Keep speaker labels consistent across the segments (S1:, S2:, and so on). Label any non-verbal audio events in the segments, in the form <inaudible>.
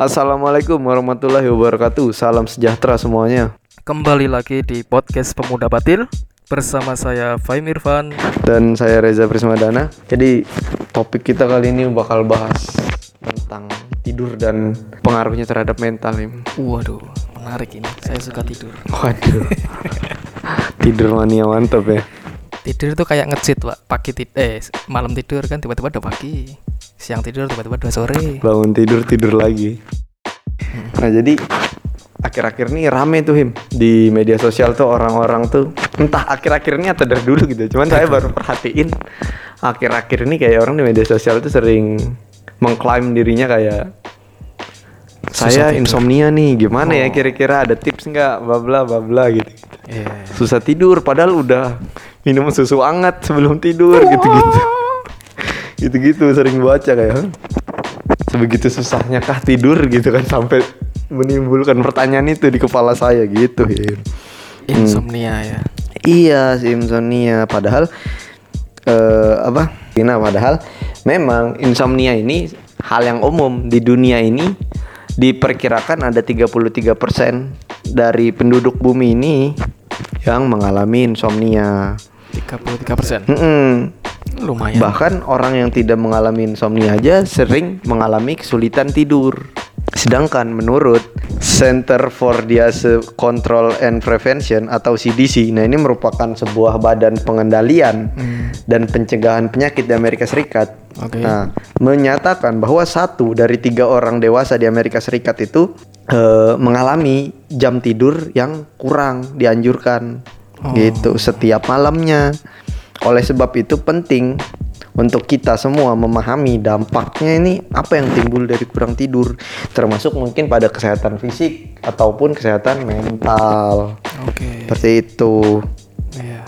S1: Assalamualaikum warahmatullahi wabarakatuh. Salam sejahtera semuanya.
S2: Kembali lagi di podcast Pemuda Batil bersama saya Faim Irfan.
S1: Dan saya Reza Prismadana. Jadi topik kita kali ini bakal bahas tentang tidur dan pengaruhnya terhadap mental.
S2: Waduh, menarik ini. Saya suka tidur.
S1: Waduh. <laughs> tidur mania mantap ya.
S2: Tidur itu kayak ngecit, Pak. Pagi tid eh malam tidur kan tiba-tiba udah pagi. Siang tidur tiba-tiba udah sore.
S1: Bangun tidur tidur lagi. Nah, jadi akhir-akhir ini rame tuh Him di media sosial tuh orang-orang tuh entah akhir-akhir ini atau dari dulu gitu. Cuman saya baru perhatiin akhir-akhir ini kayak orang di media sosial tuh sering mengklaim dirinya kayak saya
S2: tidur.
S1: insomnia nih gimana ya
S2: Oh.
S1: kira-kira ada tips nggak bla bla bla bla gitu,
S2: Iya.
S1: susah tidur padahal udah minum susu hangat sebelum tidur gitu-gitu gitu-gitu sering baca kayak "Hah? sebegitu susahnya kah tidur gitu kan sampai menimbulkan pertanyaan itu di kepala saya gitu ya.
S2: Insomnia ya.
S1: Iya si insomnia padahal eh apa? Nah, padahal memang insomnia ini hal yang umum di dunia ini diperkirakan ada 33% dari penduduk bumi ini yang mengalami insomnia.
S2: 33%.
S1: Mm-mm.
S2: Lumayan.
S1: Bahkan orang yang tidak mengalami insomnia aja sering mengalami kesulitan tidur. Sedangkan menurut Center for Disease Control and Prevention atau CDC, nah ini merupakan sebuah badan pengendalian
S2: Hmm,
S1: dan pencegahan penyakit di Amerika Serikat.
S2: Oke.
S1: Nah, menyatakan bahwa satu dari tiga orang dewasa di Amerika Serikat itu eh, mengalami jam tidur yang kurang dianjurkan,
S2: Oh.
S1: gitu setiap malamnya. Oleh sebab itu penting untuk kita semua memahami dampaknya ini apa yang timbul dari kurang tidur, termasuk mungkin pada kesehatan fisik ataupun kesehatan mental.
S2: Oke.
S1: Seperti itu.
S2: Iya.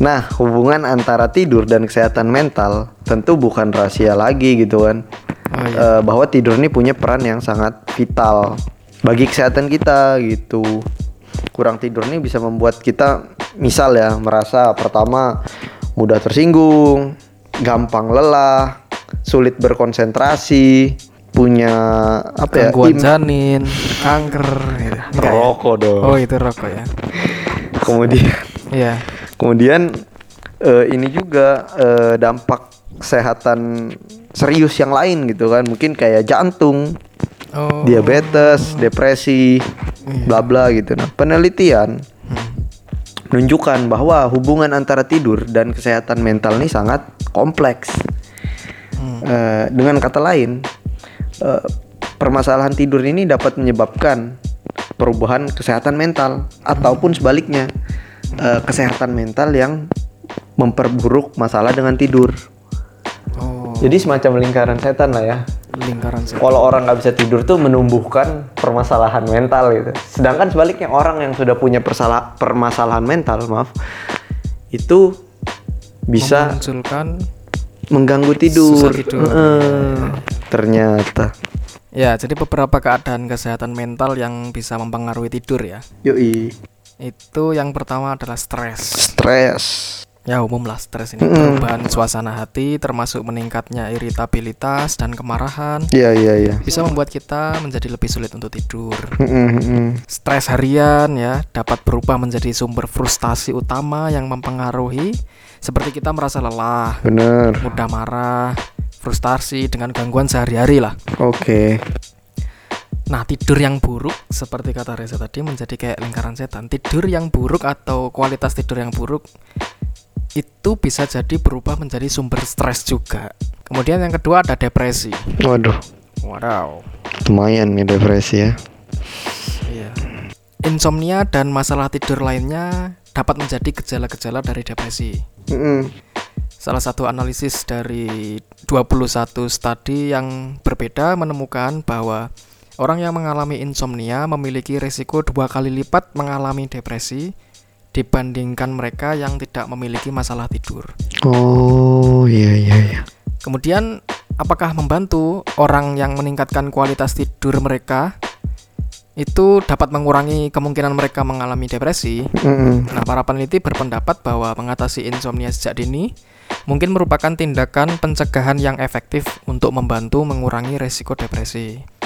S1: Nah, hubungan antara tidur dan kesehatan mental tentu bukan rahasia lagi gitu kan.
S2: Oh, iya.
S1: Eh, bahwa tidur ini punya peran yang sangat vital bagi kesehatan kita gitu. Kurang tidur ini bisa membuat kita misal ya merasa pertama mudah tersinggung, gampang lelah, sulit berkonsentrasi, punya apa ya?
S2: Gangguan janin, kanker gitu. <laughs> Ya?
S1: rokok dong.
S2: Oh, itu rokok ya.
S1: Kemudian
S2: Iya.
S1: Kemudian eh, ini juga eh, dampak kesehatan serius yang lain gitu kan, mungkin kayak jantung,
S2: Oh.
S1: diabetes, depresi, bla bla gitu. Nah, penelitian. Menunjukkan bahwa hubungan antara tidur dan kesehatan mental ini sangat kompleks.
S2: Hmm.
S1: Eh, dengan kata lain, eh, permasalahan tidur ini dapat menyebabkan perubahan kesehatan mental ataupun sebaliknya eh, kesehatan mental yang memperburuk masalah dengan tidur.
S2: Oh,
S1: Jadi semacam lingkaran setan lah ya.
S2: Lingkaran setan.
S1: Kalau orang nggak bisa tidur tuh menumbuhkan permasalahan mental gitu. Sedangkan sebaliknya orang yang sudah punya persala- permasalahan mental, maaf, itu bisa
S2: memunculkan
S1: mengganggu tidur.
S2: Susah tidur.
S1: Ternyata.
S2: Ya, jadi beberapa keadaan kesehatan mental yang bisa mempengaruhi tidur ya.
S1: Yoi.
S2: Itu yang pertama adalah stres.
S1: Stres.
S2: Ya umum lah stres ini perubahan suasana hati termasuk meningkatnya iritabilitas dan kemarahan
S1: Iya iya iya.
S2: bisa membuat kita menjadi lebih sulit untuk tidur.
S1: Mm-mm.
S2: Stres harian ya dapat berubah menjadi sumber frustasi utama yang mempengaruhi seperti kita merasa lelah,
S1: Bener.
S2: mudah marah, frustasi dengan gangguan sehari-hari lah.
S1: Oke.
S2: Nah, tidur yang buruk seperti kata Reza tadi menjadi kayak lingkaran setan. Tidur yang buruk atau kualitas tidur yang buruk itu bisa jadi berubah menjadi sumber stres juga. Kemudian yang kedua ada depresi.
S1: Waduh.
S2: Wow.
S1: Lumayan nih depresi ya.
S2: Iya. Insomnia dan masalah tidur lainnya dapat menjadi gejala-gejala dari depresi.
S1: Mm-mm.
S2: Salah satu analisis dari 21 studi yang berbeda menemukan bahwa orang yang mengalami insomnia memiliki risiko dua kali lipat mengalami depresi dibandingkan mereka yang tidak memiliki masalah tidur.
S1: Oh iya iya iya.
S2: Kemudian, apakah membantu orang yang meningkatkan kualitas tidur mereka itu dapat mengurangi kemungkinan mereka mengalami depresi?
S1: Mm-mm.
S2: Nah, para peneliti berpendapat bahwa mengatasi insomnia sejak dini mungkin merupakan tindakan pencegahan yang efektif untuk membantu mengurangi resiko depresi.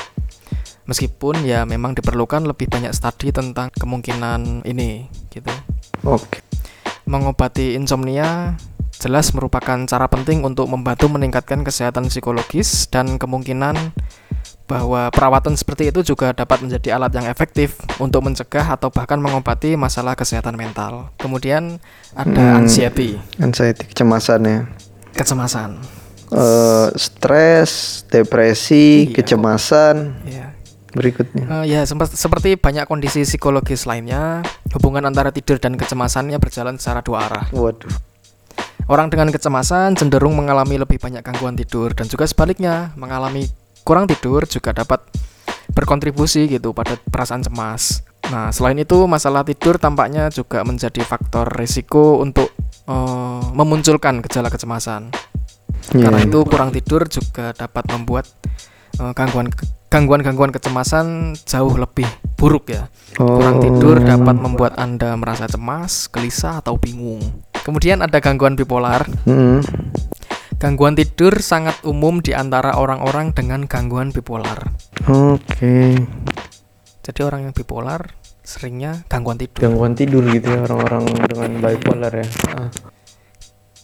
S2: Meskipun ya memang diperlukan lebih banyak studi tentang kemungkinan ini gitu.
S1: Oke.
S2: Mengobati insomnia jelas merupakan cara penting untuk membantu meningkatkan kesehatan psikologis dan kemungkinan bahwa perawatan seperti itu juga dapat menjadi alat yang efektif untuk mencegah atau bahkan mengobati masalah kesehatan mental. Kemudian ada
S1: Hmm.
S2: anxiety,
S1: Anxiety kecemasan ya.
S2: kecemasan.
S1: Eh, stres, depresi,
S2: Iya.
S1: kecemasan.
S2: Ya.
S1: Berikutnya.
S2: Eh, ya sempat- seperti banyak kondisi psikologis lainnya, hubungan antara tidur dan kecemasannya berjalan secara dua arah.
S1: Waduh.
S2: Orang dengan kecemasan cenderung mengalami lebih banyak gangguan tidur dan juga sebaliknya, mengalami kurang tidur juga dapat berkontribusi gitu pada perasaan cemas. Nah, selain itu masalah tidur tampaknya juga menjadi faktor risiko untuk eh, memunculkan gejala kecemasan. Karena
S1: Iya.
S2: itu kurang tidur juga dapat membuat gangguan gangguan-gangguan kecemasan jauh lebih buruk ya. Kurang tidur
S1: Oh.
S2: dapat membuat Anda merasa cemas, gelisah atau bingung. Kemudian ada gangguan bipolar.
S1: Mm.
S2: Gangguan tidur sangat umum di antara orang-orang dengan gangguan bipolar.
S1: Oke.
S2: Jadi orang yang bipolar seringnya gangguan tidur.
S1: Gangguan tidur gitu ya orang-orang dengan bipolar ya. Ah.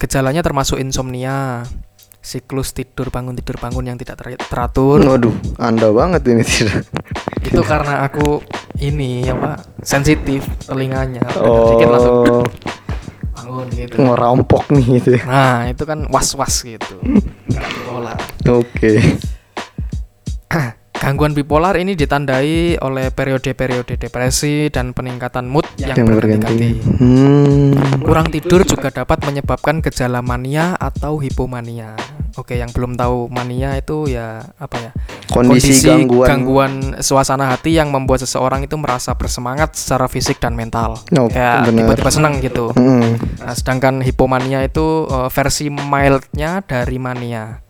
S2: Gejalanya termasuk insomnia, siklus tidur bangun tidur bangun yang tidak ter- teratur.
S1: Waduh, anda banget ini tidak.
S2: Itu karena aku ini apa sensitif telinganya. Langsung
S1: Oh,
S2: bangun gitu.
S1: ngerampok nih gitu ya.
S2: Nah, itu kan was-was gitu. Bipolar.
S1: Oke.
S2: Gangguan bipolar ini ditandai oleh periode-periode depresi dan peningkatan mood yang, berganti-ganti.
S1: Hmm.
S2: Kurang tidur juga dapat menyebabkan gejala mania atau hipomania. Oke, yang belum tahu mania itu ya apa ya?
S1: Kondisi, gangguan.
S2: gangguan suasana hati yang membuat seseorang itu merasa bersemangat secara fisik dan mental.
S1: Oh,
S2: Kayak
S1: benar.
S2: tiba-tiba senang gitu.
S1: Hmm.
S2: Nah, sedangkan hipomania itu eh, versi mildnya dari mania.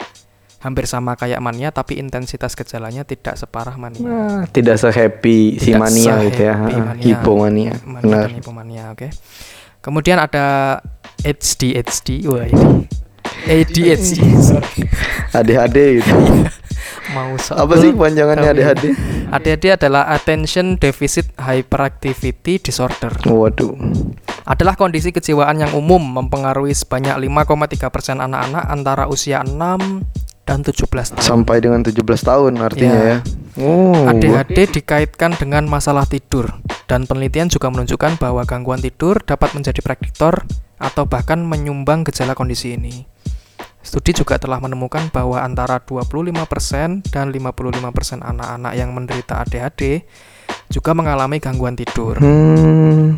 S2: Hampir sama kayak mania tapi intensitas gejalanya tidak separah mania.
S1: Nah, tidak se-happy si
S2: Tidak
S1: mania gitu ya.
S2: mania.
S1: Hipomania.
S2: Mania
S1: Benar.
S2: hipomania, oke. Kemudian ada ADHD, wah ini. ADHD. <laughs>
S1: ADHD gitu. <laughs>
S2: Mau so
S1: Apa sih panjangannya ADHD?
S2: ADHD adalah Attention Deficit Hyperactivity Disorder.
S1: Waduh.
S2: Adalah kondisi kejiwaan yang umum mempengaruhi sebanyak 5,3% anak-anak antara usia 6 dan 17 tahun.
S1: Sampai dengan 17 tahun artinya
S2: Ya.
S1: ya. Oh.
S2: ADHD dikaitkan dengan masalah tidur dan penelitian juga menunjukkan bahwa gangguan tidur dapat menjadi prediktor atau bahkan menyumbang gejala kondisi ini. Studi juga telah menemukan bahwa antara 25% dan 55% anak-anak yang menderita ADHD juga mengalami gangguan tidur.
S1: Hmm.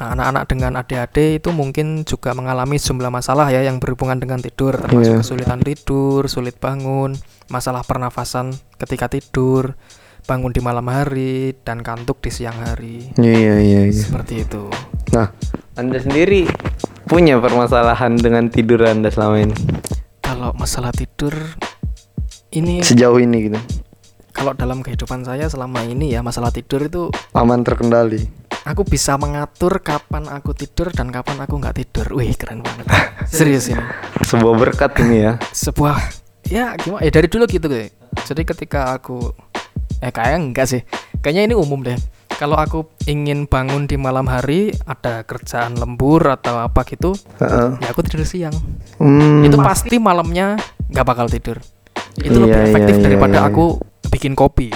S2: Nah, anak-anak dengan ADHD itu mungkin juga mengalami sejumlah masalah ya yang berhubungan dengan tidur, termasuk
S1: Iya.
S2: kesulitan tidur, sulit bangun, masalah pernafasan ketika tidur, bangun di malam hari, dan kantuk di siang hari.
S1: Iya iya iya. iya.
S2: Seperti itu.
S1: Nah, anda sendiri punya permasalahan dengan tidur anda selama ini?
S2: Kalau masalah tidur ini
S1: Sejauh ini gitu.
S2: kalau dalam kehidupan saya selama ini ya masalah tidur itu
S1: Aman terkendali.
S2: Aku bisa mengatur kapan aku tidur dan kapan aku nggak tidur. Wih, keren banget. <laughs> Serius ini.
S1: Sebuah berkat ini ya.
S2: sebuah ya gimana ya dari dulu gitu deh jadi ketika aku eh kayak enggak sih kayaknya ini umum deh kalau aku ingin bangun di malam hari ada kerjaan lembur atau apa gitu
S1: Heeh.
S2: ya aku tidur siang
S1: Hmm.
S2: itu pasti malamnya nggak bakal tidur itu
S1: Iya,
S2: lebih
S1: iya,
S2: efektif
S1: iya,
S2: daripada
S1: iya.
S2: aku bikin kopi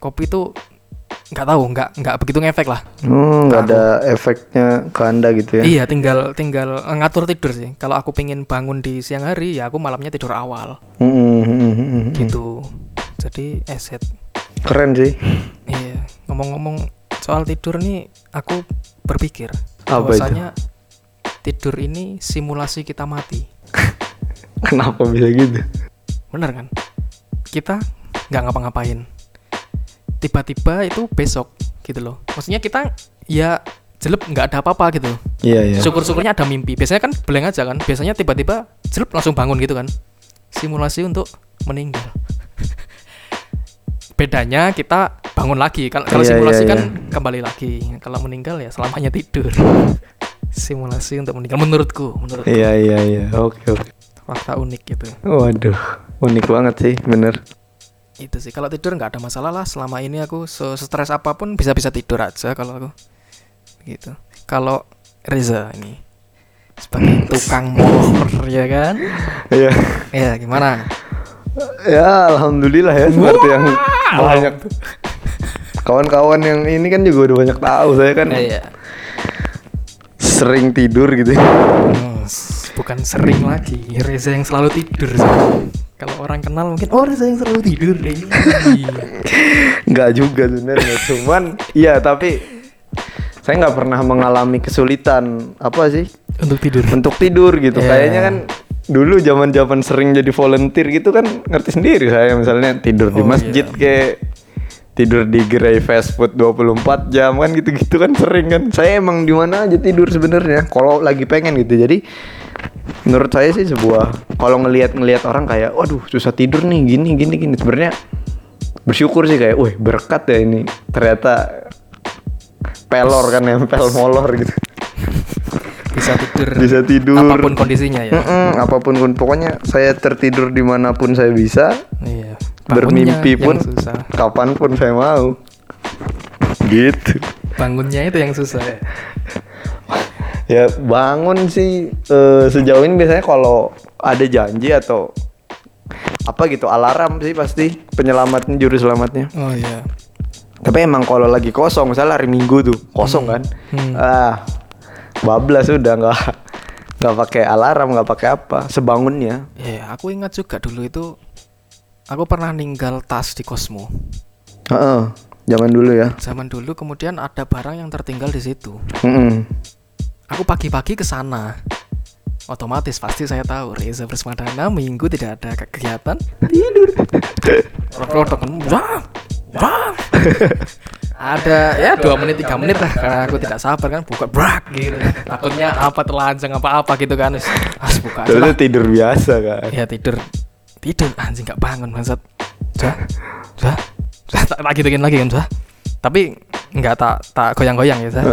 S2: kopi itu nggak tahu nggak nggak begitu ngefek lah.
S1: Oh, nggak ada efeknya ke anda gitu ya?
S2: iya tinggal tinggal ngatur tidur sih. Kalau aku pengen bangun di siang hari ya aku malamnya tidur awal.
S1: Hmm, hmm, hmm, hmm, hmm.
S2: gitu. Jadi eset
S1: Keren sih.
S2: iya ngomong-ngomong soal tidur nih aku berpikir.
S1: Apa
S2: bahwasanya tidur ini simulasi kita mati. <laughs>
S1: Kenapa bisa gitu?
S2: bener kan? Kita nggak ngapa-ngapain tiba-tiba itu besok gitu loh. Maksudnya kita ya jelek nggak ada apa-apa gitu.
S1: Iya iya.
S2: syukur-syukurnya ada mimpi. Biasanya kan blank aja kan. Biasanya tiba-tiba jelek langsung bangun gitu kan. Simulasi untuk meninggal. <laughs> Bedanya kita bangun lagi. Kalau kalau
S1: Iya,
S2: simulasi
S1: iya,
S2: kan
S1: iya.
S2: kembali lagi. Kalau meninggal ya selamanya tidur. <laughs> Simulasi untuk meninggal. Menurutku menurut
S1: Iya iya iya. Oke oke.
S2: fakta unik gitu.
S1: Waduh, unik banget sih, bener.
S2: Itu sih. Kalau tidur nggak ada masalah lah. Selama ini aku stres apa pun bisa bisa tidur aja kalau aku. Gitu. Kalau Reza ini sebagai <laughs> tukang motor ya kan?
S1: Iya.
S2: ya gimana?
S1: Ya alhamdulillah ya. Seperti yang banyak kawan-kawan yang ini kan juga udah banyak tahu saya kan.
S2: Iya
S1: sering tidur gitu.
S2: Hmm, s- bukan sering lagi. Reza yang selalu tidur. sih. Kalau orang kenal mungkin oh Reza yang selalu tidur deh <laughs>
S1: Nggak juga sebenarnya, cuman iya tapi saya nggak pernah mengalami kesulitan apa sih
S2: untuk tidur
S1: untuk tidur gitu.
S2: Iya.
S1: Kayaknya kan dulu zaman-zaman sering jadi volunteer gitu kan ngerti sendiri saya misalnya tidur di
S2: Oh,
S1: masjid
S2: iya.
S1: kayak tidur di gerai fast food 24 jam kan gitu-gitu kan sering kan. Saya emang di mana aja tidur sebenarnya kalau lagi pengen gitu. Jadi menurut saya sih sebuah kalau ngelihat-ngelihat orang kayak waduh susah tidur nih gini gini gini. Sebenarnya bersyukur sih kayak wih berkat ya ini. Ternyata pelor kan <laughs> nempel molor gitu.
S2: Bisa tidur
S1: bisa tidur.
S2: apa pun kondisinya ya.
S1: Mm-mm, apa pun pun pokoknya saya tertidur di mana pun saya bisa.
S2: Iya.
S1: Bermimpi pun
S2: susah.
S1: kapan pun saya mau. Gitu.
S2: Bangunnya itu yang susah ya. <laughs>
S1: ya bangun sih. Eh, sejauh ini biasanya kalau ada janji atau apa gitu alarm sih pasti penyelamatnya juru selamatnya.
S2: Oh iya.
S1: Tapi emang kalau lagi kosong misalnya hari minggu tuh kosong kan?
S2: Hmm.
S1: ah bablas udah nggak nggak pakai alarm nggak pakai apa sebangunnya.
S2: Ya aku ingat juga dulu itu aku pernah ninggal tas di Cosmo
S1: Heeh, zaman dulu ya.
S2: Zaman dulu kemudian ada barang yang tertinggal di situ.
S1: Mm-mm.
S2: Aku pagi-pagi ke sana. Otomatis pasti saya tahu Reza Bersmadana minggu tidak ada ke- kegiatan. Tidur. Produk wah wah. Ada ya dua menit tiga menit lah karena aku tidak sabar kan buka brak gitu. Takutnya apa telanjang apa apa gitu kan ah buka aja lah.
S1: tidur biasa kan?
S2: Ya tidur. Tidur anjing nggak bangun bangsat Jah, jah, jah, tak, gituin lagi kan tapi nggak tak tak goyang-goyang ya saya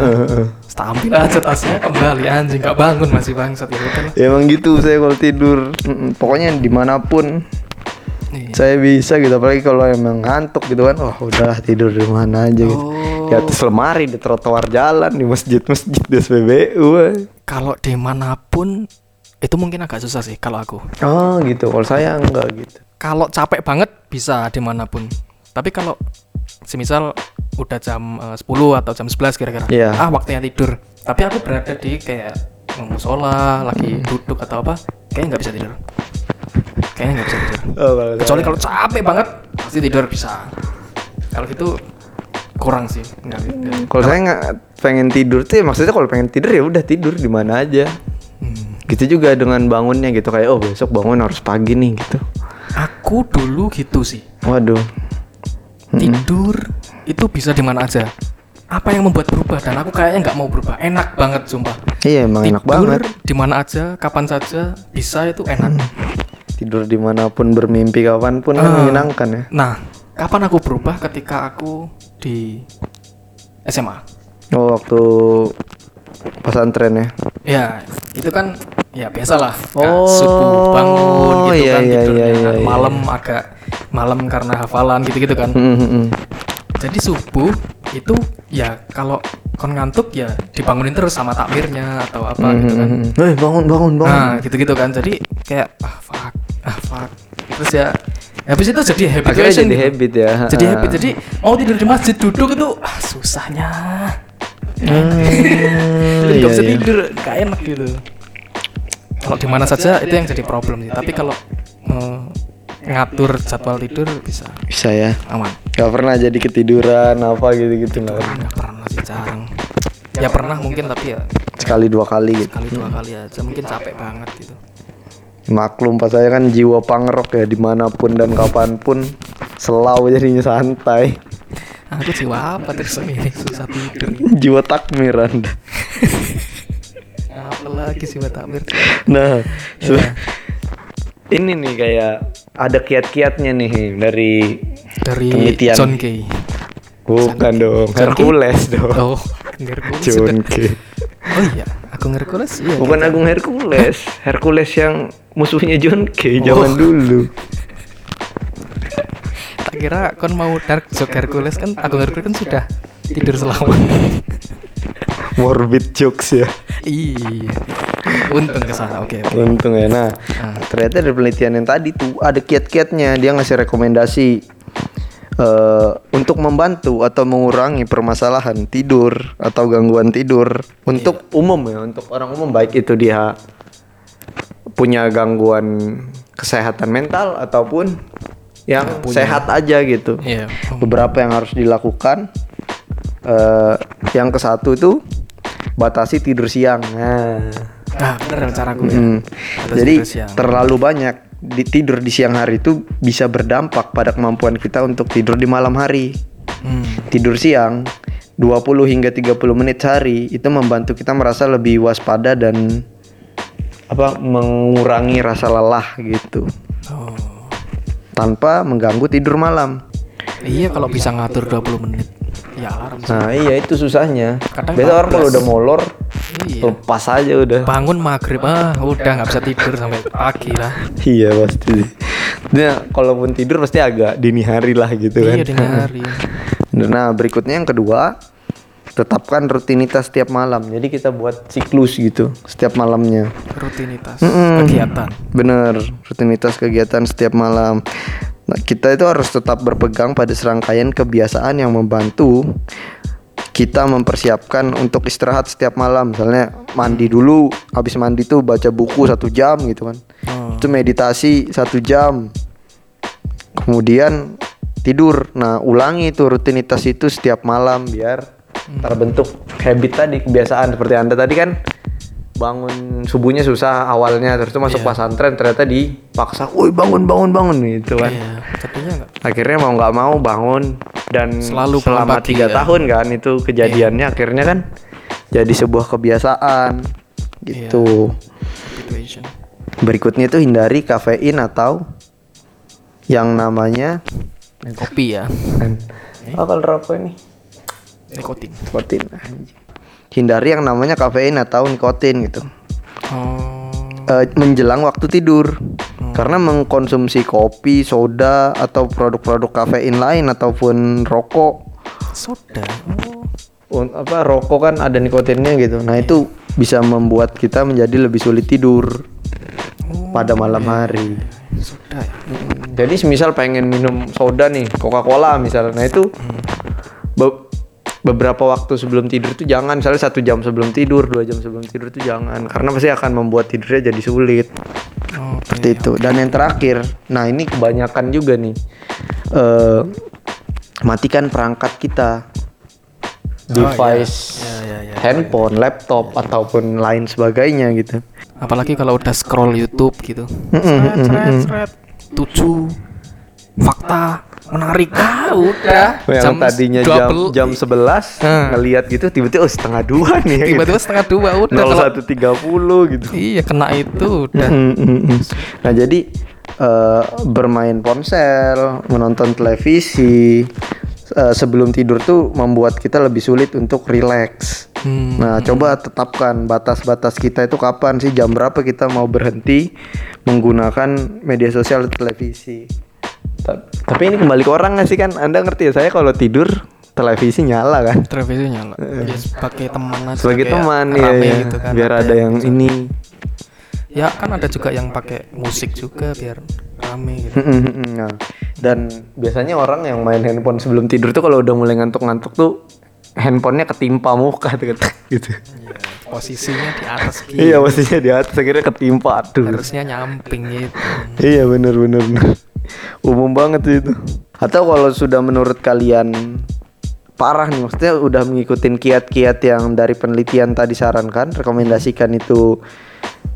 S2: tak ambil aja tasnya kembali anjing. Nggak bangun masih bangsat udah lah.
S1: ya emang gitu saya kalau tidur. Pokoknya di mana pun
S2: Iya.
S1: saya bisa gitu. Apalagi kalau emang ngantuk gitu kan wah udahlah tidur di mana aja gitu.
S2: Oh.
S1: di atas lemari di trotoar jalan di masjid-masjid di SPBU
S2: kalau di mana pun itu mungkin agak susah sih kalau aku.
S1: Oh gitu. Kalau saya enggak gitu.
S2: Kalau capek banget bisa di mana pun. Tapi kalau semisal udah jam eh, 10 atau jam 11 kira-kira.
S1: Iya.
S2: ah waktunya tidur. Tapi aku berada di kayak musola lagi duduk atau apa kayaknya nggak bisa tidur. Kayaknya nggak bisa tidur.
S1: Oh,
S2: kecuali kalau capek banget pasti tidur bisa. Kalau gitu kurang sih nggak-
S1: kalau saya nggak pengen tidur tuh ya maksudnya kalau pengen tidur ya udah tidur di mana aja.
S2: Hmm.
S1: gitu juga dengan bangunnya gitu kayak oh besok bangun harus pagi nih gitu.
S2: Aku dulu gitu sih.
S1: Waduh
S2: tidur itu bisa di mana aja. Apa yang membuat berubah? Dan aku kayaknya nggak mau berubah. Enak banget sumpah.
S1: Iya emang enak
S2: tidur
S1: banget.
S2: di mana aja kapan saja bisa itu enak.
S1: Tidur di mana pun bermimpi kapan pun
S2: Ah.
S1: menyenangkan ya.
S2: nah kapan aku berubah? Ketika aku di SMA
S1: oh waktu pesantren ya?
S2: Ya itu kan ya biasalah
S1: Oh,
S2: subuh bangun gitu
S1: iya,
S2: kan
S1: iya,
S2: tidurnya
S1: iya, iya, iya.
S2: malam agak malam karena hafalan gitu-gitu kan.
S1: Hmm, hmm, hmm.
S2: jadi subuh itu ya kalau kon ngantuk ya dibangunin terus sama takmirnya atau apa
S1: Hmm,
S2: gitu kan.
S1: hmm, hmm. Eh, bangun bangun bangun.
S2: Nah gitu-gitu kan. Jadi kayak ah fuck ah fuck. Terus ya habis itu jadi habit
S1: akhirnya jadi habit ya.
S2: Jadi habit. Jadi mau tidur di masjid duduk itu ah susahnya.
S1: Hmm, <laughs>
S2: jadi
S1: iya,
S2: bisa
S1: iya.
S2: tidur gak enak gitu. Kalau di mana saja itu yang jadi problem sih. Tapi kalau eh, ngatur jadwal tidur bisa.
S1: Bisa ya?
S2: Aman.
S1: Gak pernah jadi ketiduran apa gitu-gitu nggak pernah.
S2: nggak pernah. sih jarang. Ya pernah mungkin tapi ya
S1: sekali dua kali gitu.
S2: kali dua kali aja mungkin capek banget gitu.
S1: Maklum pas saya kan jiwa pangrok ya di mana pun dan kapan pun selau jadinya santai.
S2: Aku jiwa apa terus ini susah tidur. <laughs>
S1: Jiwa takmiran.
S2: Apa lagi sih takmir?
S1: Nah
S2: Iya.
S1: ini nih kayak ada kiat-kiatnya nih dari
S2: dari
S1: Penelitian.
S2: John Kay
S1: bukan dong? Hercules dong
S2: oh Hercules
S1: John. Kay.
S2: oh iya aku Hercules iya
S1: bukan Agung Hercules Hercules yang musuhnya John Kay zaman
S2: Oh.
S1: dulu
S2: tak kira kon mau Dark Joke Hercules kan Agung Hercules kan sudah tidur selama.
S1: Morbid jokes ya.
S2: iya. Untung ke sana. Oke. oke.
S1: Untung ya. Nah,
S2: Ah.
S1: ternyata dari penelitian yang tadi tuh ada kiat-kiatnya. Dia ngasih rekomendasi eh untuk membantu atau mengurangi permasalahan tidur atau gangguan tidur untuk umum ya, untuk orang umum baik itu dia punya gangguan kesehatan mental ataupun yang sehat aja gitu.
S2: Iya.
S1: Beberapa yang harus dilakukan. eh yang ke satu itu batasi tidur siang. Nah,
S2: Nah, bener cara gue.
S1: Hmm.
S2: Batasi
S1: Jadi terlalu banyak di tidur di siang hari itu bisa berdampak pada kemampuan kita untuk tidur di malam hari.
S2: Hmm.
S1: Tidur siang 20 hingga 30 menit sehari itu membantu kita merasa lebih waspada dan apa mengurangi rasa lelah gitu
S2: Oh.
S1: tanpa mengganggu tidur malam.
S2: Iya kalau bisa ngatur 20 menit. Ya alarm sih.
S1: Nah, iya itu susahnya.
S2: Kadang
S1: Biasa orang kalau
S2: 14.
S1: udah molor
S2: Iya.
S1: lepas aja udah.
S2: Bangun maghrib ah udah nggak bisa tidur sampai pagi lah.
S1: Iya pasti. Dia kalaupun tidur pasti agak dini hari lah gitu kan.
S2: Iya dini hari. <laughs>
S1: Nah berikutnya yang kedua tetapkan rutinitas setiap malam. Jadi kita buat siklus gitu setiap malamnya.
S2: Rutinitas
S1: Mm-mm.
S2: kegiatan.
S1: Bener rutinitas kegiatan setiap malam. Nah, kita itu harus tetap berpegang pada serangkaian kebiasaan yang membantu kita mempersiapkan untuk istirahat setiap malam. Misalnya mandi dulu, habis mandi tuh baca buku satu jam gitu kan.
S2: Oh.
S1: Itu meditasi satu jam. Kemudian tidur. Nah, ulangi itu rutinitas itu setiap malam biar terbentuk habit tadi, kebiasaan seperti Anda tadi kan bangun subuhnya susah awalnya terus tuh masuk
S2: Iya.
S1: pesantren ternyata dipaksa, "Woi, bangun bangun bangun" gitu kan.
S2: Nggak.
S1: Akhirnya mau nggak mau bangun dan
S2: Selalu
S1: selama tiga
S2: ya.
S1: tahun kan itu kejadiannya akhirnya kan jadi sebuah kebiasaan gitu.
S2: Situation.
S1: Berikutnya itu hindari kafein atau yang namanya
S2: Kopi ya.
S1: oh, kalau rokok ini
S2: Nikotin.
S1: nikotin. anjing. Hindari yang namanya kafein atau nikotin gitu.
S2: Oh.
S1: Eh, menjelang waktu tidur. Karena mengkonsumsi kopi, soda atau produk-produk kafein lain ataupun rokok
S2: Soda. Oh.
S1: Apa rokok kan ada nikotinnya gitu. Nah, itu bisa membuat kita menjadi lebih sulit tidur pada malam hari.
S2: Soda ya.
S1: Jadi semisal pengen minum soda nih, Coca-Cola misalnya. Nah itu be- beberapa waktu sebelum tidur tuh jangan, misalnya satu jam sebelum tidur, dua jam sebelum tidur tuh jangan, karena pasti akan membuat tidurnya jadi sulit.
S2: Oh,
S1: Seperti itu. Dan yang terakhir, nah ini kebanyakan juga nih, eh matikan perangkat kita, device,
S2: Ya, ya, ya.
S1: handphone, laptop ataupun lain sebagainya gitu.
S2: Apalagi kalau udah scroll YouTube gitu. Seret, seret, seret. Tujuh fakta menarik. Ah, udah.
S1: Yang tadinya jam
S2: 20
S1: jam 11
S2: Hmm.
S1: ngelihat gitu tiba-tiba oh setengah dua nih ya,
S2: tiba-tiba setengah dua udah kalau
S1: 0130 gitu.
S2: iya kena itu udah
S1: Mm, mm, mm. Nah jadi eh, bermain ponsel, menonton televisi eh, sebelum tidur tuh membuat kita lebih sulit untuk rileks.
S2: Hmm.
S1: Nah coba tetapkan batas-batas kita itu kapan sih jam berapa kita mau berhenti menggunakan media sosial televisi. Ta- Tapi ini kembali ke orang nggak sih kan? Anda ngerti ya saya kalau tidur televisi nyala kan?
S2: televisi nyala ya sebagai teman aja
S1: Sebagai teman ya, ya.
S2: gitu kan
S1: biar ada yang ini.
S2: ya kan ada juga yang pakai musik juga biar rame gitu
S1: Nah, dan biasanya orang yang main handphone sebelum tidur tuh kalau udah mulai ngantuk-ngantuk tuh handphonenya ketimpa muka tuh gitu. <laughs>
S2: Iya, posisinya di atas <laughs> gitu
S1: Iya pastinya di atas akhirnya ketimpa aduh.
S2: harusnya nyamping gitu
S1: Iya bener bener bener. Umum banget sih itu. Atau kalau sudah menurut kalian parah nih maksudnya udah mengikutin kiat-kiat yang dari penelitian tadi sarankan rekomendasikan itu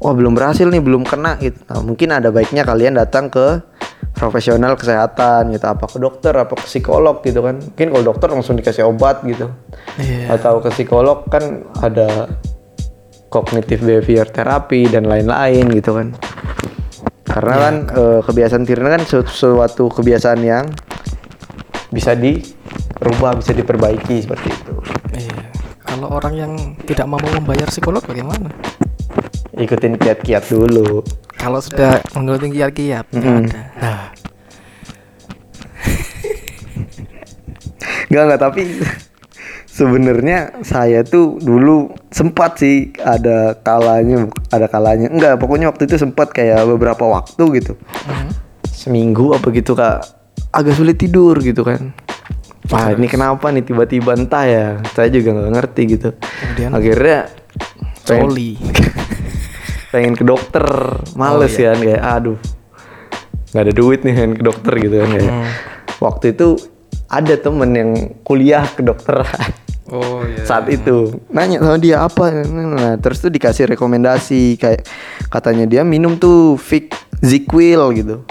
S1: wah belum berhasil nih belum kena gitu. Nah, mungkin ada baiknya kalian datang ke profesional kesehatan gitu apa ke dokter apa ke psikolog gitu kan. Mungkin kalau dokter langsung dikasih obat gitu.
S2: Iya.
S1: Atau ke psikolog kan ada kognitif behavior terapi dan lain-lain gitu kan karena kan eh, kebiasaan tidur kan su- suatu kebiasaan yang bisa dirubah bisa diperbaiki seperti itu.
S2: Iya. Kalau orang yang tidak mampu membayar psikolog bagaimana?
S1: Ikutin kiat-kiat dulu.
S2: Kalau sudah mengikuti kiat-kiat
S1: Mm-mm.
S2: ada. Nah
S1: Enggak enggak tapi sebenarnya saya tuh dulu sempat sih ada kalanya ada kalanya. Enggak pokoknya waktu itu sempat kayak beberapa waktu gitu.
S2: Hmm.
S1: seminggu apa gitu kak? Agak sulit tidur gitu kan. Wah ini kenapa nih? Tiba-tiba entah ya. Saya juga nggak ngerti gitu.
S2: Kemudian?
S1: akhirnya pengen,
S2: Coli. <laughs>
S1: pengen ke dokter. Males
S2: Oh, iya.
S1: kan kayak aduh nggak ada duit nih pengen ke dokter gitu kan kayak.
S2: Hmm.
S1: waktu itu ada temen yang kuliah ke dokter
S2: Oh iya.
S1: saat itu nanya sama dia apa nah terus tuh dikasih rekomendasi kayak katanya dia minum tuh Vic Ziquil gitu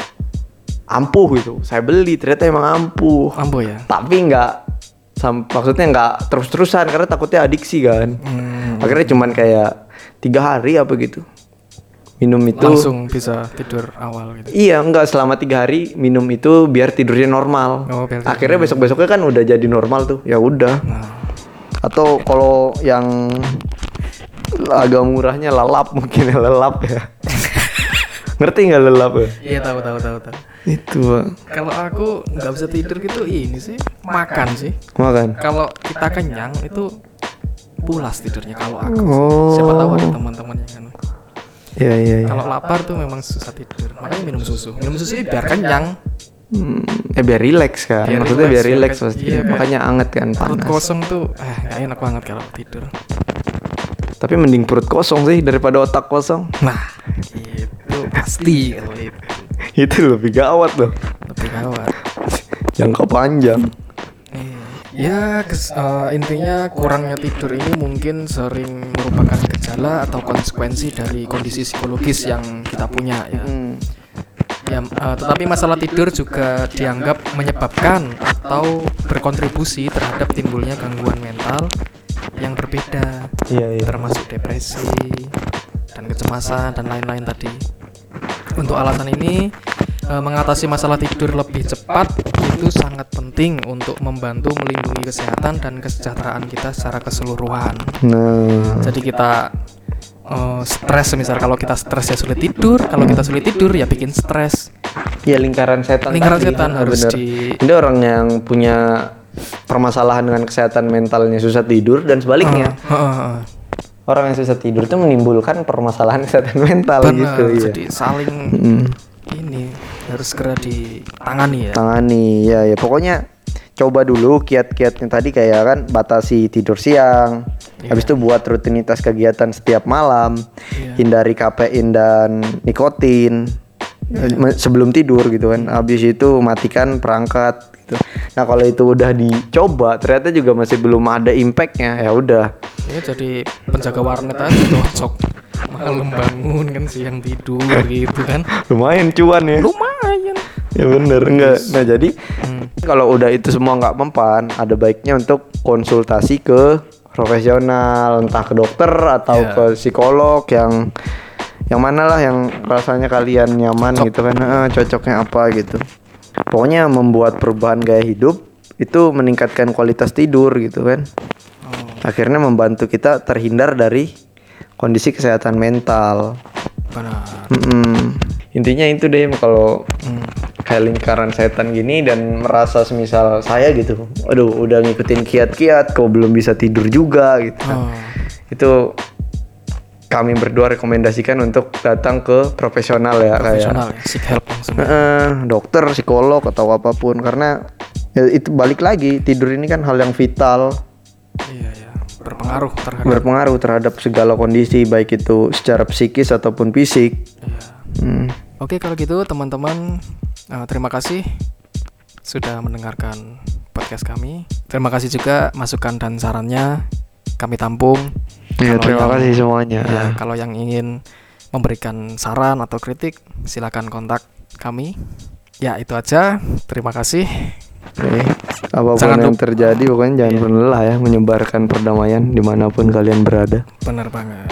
S1: ampuh gitu saya beli ternyata emang ampuh
S2: Ambo ya.
S1: tapi nggak sam- maksudnya nggak terus-terusan karena takutnya adiksi kan
S2: Hmm.
S1: akhirnya cuman kayak tiga hari apa gitu minum itu
S2: Langsung bisa tidur awal gitu.
S1: Iya enggak selama tiga hari minum itu biar tidurnya normal.
S2: Oh, biar
S1: Akhirnya besok besoknya kan udah jadi normal tuh. Ya udah.
S2: Nah,
S1: Atau kalau yang agak murahnya lelap mungkin ya lelap ya. <laughs> Ngerti nggak lelap ya?
S2: iya tahu tahu tahu tahu.
S1: Itu.
S2: Kalau aku nggak bisa tidur gitu ini sih makan sih.
S1: makan.
S2: Kalau kita kenyang itu pulas tidurnya kalau aku.
S1: Oh.
S2: Siapa tahu ada teman-teman yang kan.
S1: Iya iya. iya.
S2: Kalau lapar tuh memang susah tidur. Makanya minum susu. Minum susu biar kenyang.
S1: Hmm, eh biar rileks kan.
S2: Biar
S1: Maksudnya
S2: relax,
S1: biar
S2: biar
S1: rileks
S2: kayak-
S1: pasti.
S2: iya,
S1: Makanya anget kan
S2: Perut
S1: panas.
S2: kosong tuh eh gak enak banget kalau tidur.
S1: Tapi mending perut kosong sih daripada otak kosong.
S2: Nah, itu pasti kalau itu <laughs>
S1: itu lebih gawat loh.
S2: lebih gawat.
S1: Jangka panjang.
S2: Iya. Ya, kes- eh, intinya kurangnya tidur ini mungkin sering merupakan gejala atau konsekuensi dari kondisi psikologis yang kita punya ya.
S1: Hmm.
S2: Ya, eh, tetapi masalah tidur juga dianggap menyebabkan atau berkontribusi terhadap timbulnya gangguan mental yang berbeda,
S1: Iya iya.
S2: termasuk depresi dan kecemasan dan lain-lain tadi. Untuk alasan ini, eh, mengatasi masalah tidur lebih cepat itu sangat penting untuk membantu melindungi kesehatan dan kesejahteraan kita secara keseluruhan.
S1: Nah.
S2: Jadi kita eh, stres, misal kalau kita stres ya sulit tidur, kalau kita sulit tidur ya bikin stres.
S1: Ya lingkaran setan
S2: Lingkaran
S1: tadi.
S2: setan harus
S1: bener.
S2: di-
S1: Ini orang yang punya permasalahan dengan kesehatan mentalnya susah tidur dan sebaliknya.
S2: Heeh, heeh, heeh.
S1: Orang yang susah tidur itu menimbulkan permasalahan <laughs> kesehatan mental
S2: Benar,
S1: gitu ya.
S2: jadi saling
S1: Mm,
S2: ini harus segera ditangani ya.
S1: tangani ya ya pokoknya coba dulu kiat-kiatnya tadi kayak kan batasi tidur siang.
S2: Iya.
S1: Habis itu buat rutinitas kegiatan setiap malam.
S2: Iya.
S1: Hindari kafein dan nikotin.
S2: Iya.
S1: Me- sebelum tidur gitu kan. Habis itu matikan perangkat gitu. Nah, kalau itu udah dicoba ternyata juga masih belum ada impactnya ya udah.
S2: Ya jadi penjaga warnet aja cocok. Malam bangun kan siang tidur gitu kan. <laughs>
S1: Lumayan cuan ya.
S2: Lumayan.
S1: Ya bener enggak. Nah, jadi
S2: Hmm.
S1: Kalau udah itu semua nggak mempan, ada baiknya untuk konsultasi ke profesional, entah ke dokter atau
S2: Iya.
S1: ke psikolog yang yang mana lah yang rasanya kalian nyaman gitu kan, Eh, cocoknya apa gitu. Pokoknya membuat perubahan gaya hidup itu meningkatkan kualitas tidur gitu kan.
S2: Oh,
S1: Akhirnya membantu kita terhindar dari kondisi kesehatan mental.
S2: benar.
S1: Mm-mm. Intinya itu deh kalau
S2: Hmm.
S1: kayak lingkaran setan gini dan merasa semisal saya gitu aduh udah ngikutin kiat-kiat kok belum bisa tidur juga gitu
S2: Oh.
S1: itu kami berdua rekomendasikan untuk datang ke profesional ya
S2: Profesional ya, seek help langsung.
S1: kayak eh, dokter psikolog atau apa pun karena ya, itu balik lagi tidur ini kan hal yang vital
S2: Iya ya, berpengaruh terhadap
S1: berpengaruh terhadap segala kondisi baik itu secara psikis ataupun fisik
S2: Iya.
S1: Hmm.
S2: Oke kalau gitu teman-teman eh, terima kasih sudah mendengarkan podcast kami. Terima kasih juga masukan dan sarannya kami tampung.
S1: Ya,
S2: Kalau
S1: terima
S2: yang-
S1: kasih semuanya.
S2: Ya, kalau yang ingin memberikan saran atau kritik silakan kontak kami. Ya itu aja. Terima kasih.
S1: Oke. Apa pun
S2: Jangan
S1: yang terjadi pokoknya jangan
S2: Iya.
S1: pernah lelah ya menyebarkan perdamaian di mana pun kalian berada.
S2: Benar banget.